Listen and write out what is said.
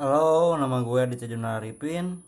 Halo, nama gue Aditya Juna Arifin.